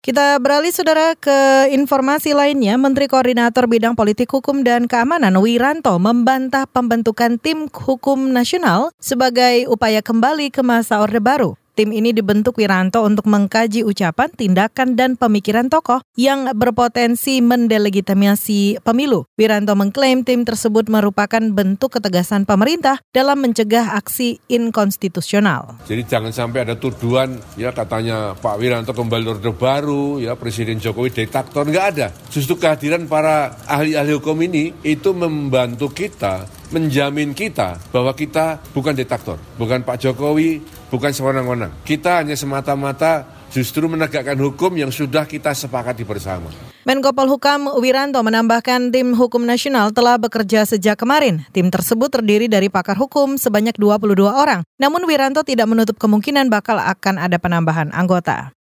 Kita beralih saudara ke informasi lainnya, Menteri Koordinator Bidang Politik Hukum dan Keamanan Wiranto membantah pembentukan tim hukum nasional sebagai upaya kembali ke masa Orde Baru. Tim ini dibentuk Wiranto untuk mengkaji ucapan, tindakan, dan pemikiran tokoh yang berpotensi mendelegitimasi pemilu. Wiranto mengklaim tim tersebut merupakan bentuk ketegasan pemerintah dalam mencegah aksi inkonstitusional. Jadi jangan sampai ada tuduhan ya katanya Pak Wiranto kembali orde baru, ya Presiden Jokowi diktator, nggak ada. Justru kehadiran para ahli-ahli hukum ini itu membantu kita menjamin kita bahwa kita bukan diktator, bukan Pak Jokowi, bukan sewenang-wenang. Kita hanya semata-mata justru menegakkan hukum yang sudah kita sepakati bersama. Menko Polhukam Wiranto menambahkan tim hukum nasional telah bekerja sejak kemarin. Tim tersebut terdiri dari pakar hukum sebanyak 22 orang. Namun Wiranto tidak menutup kemungkinan bakal akan ada penambahan anggota.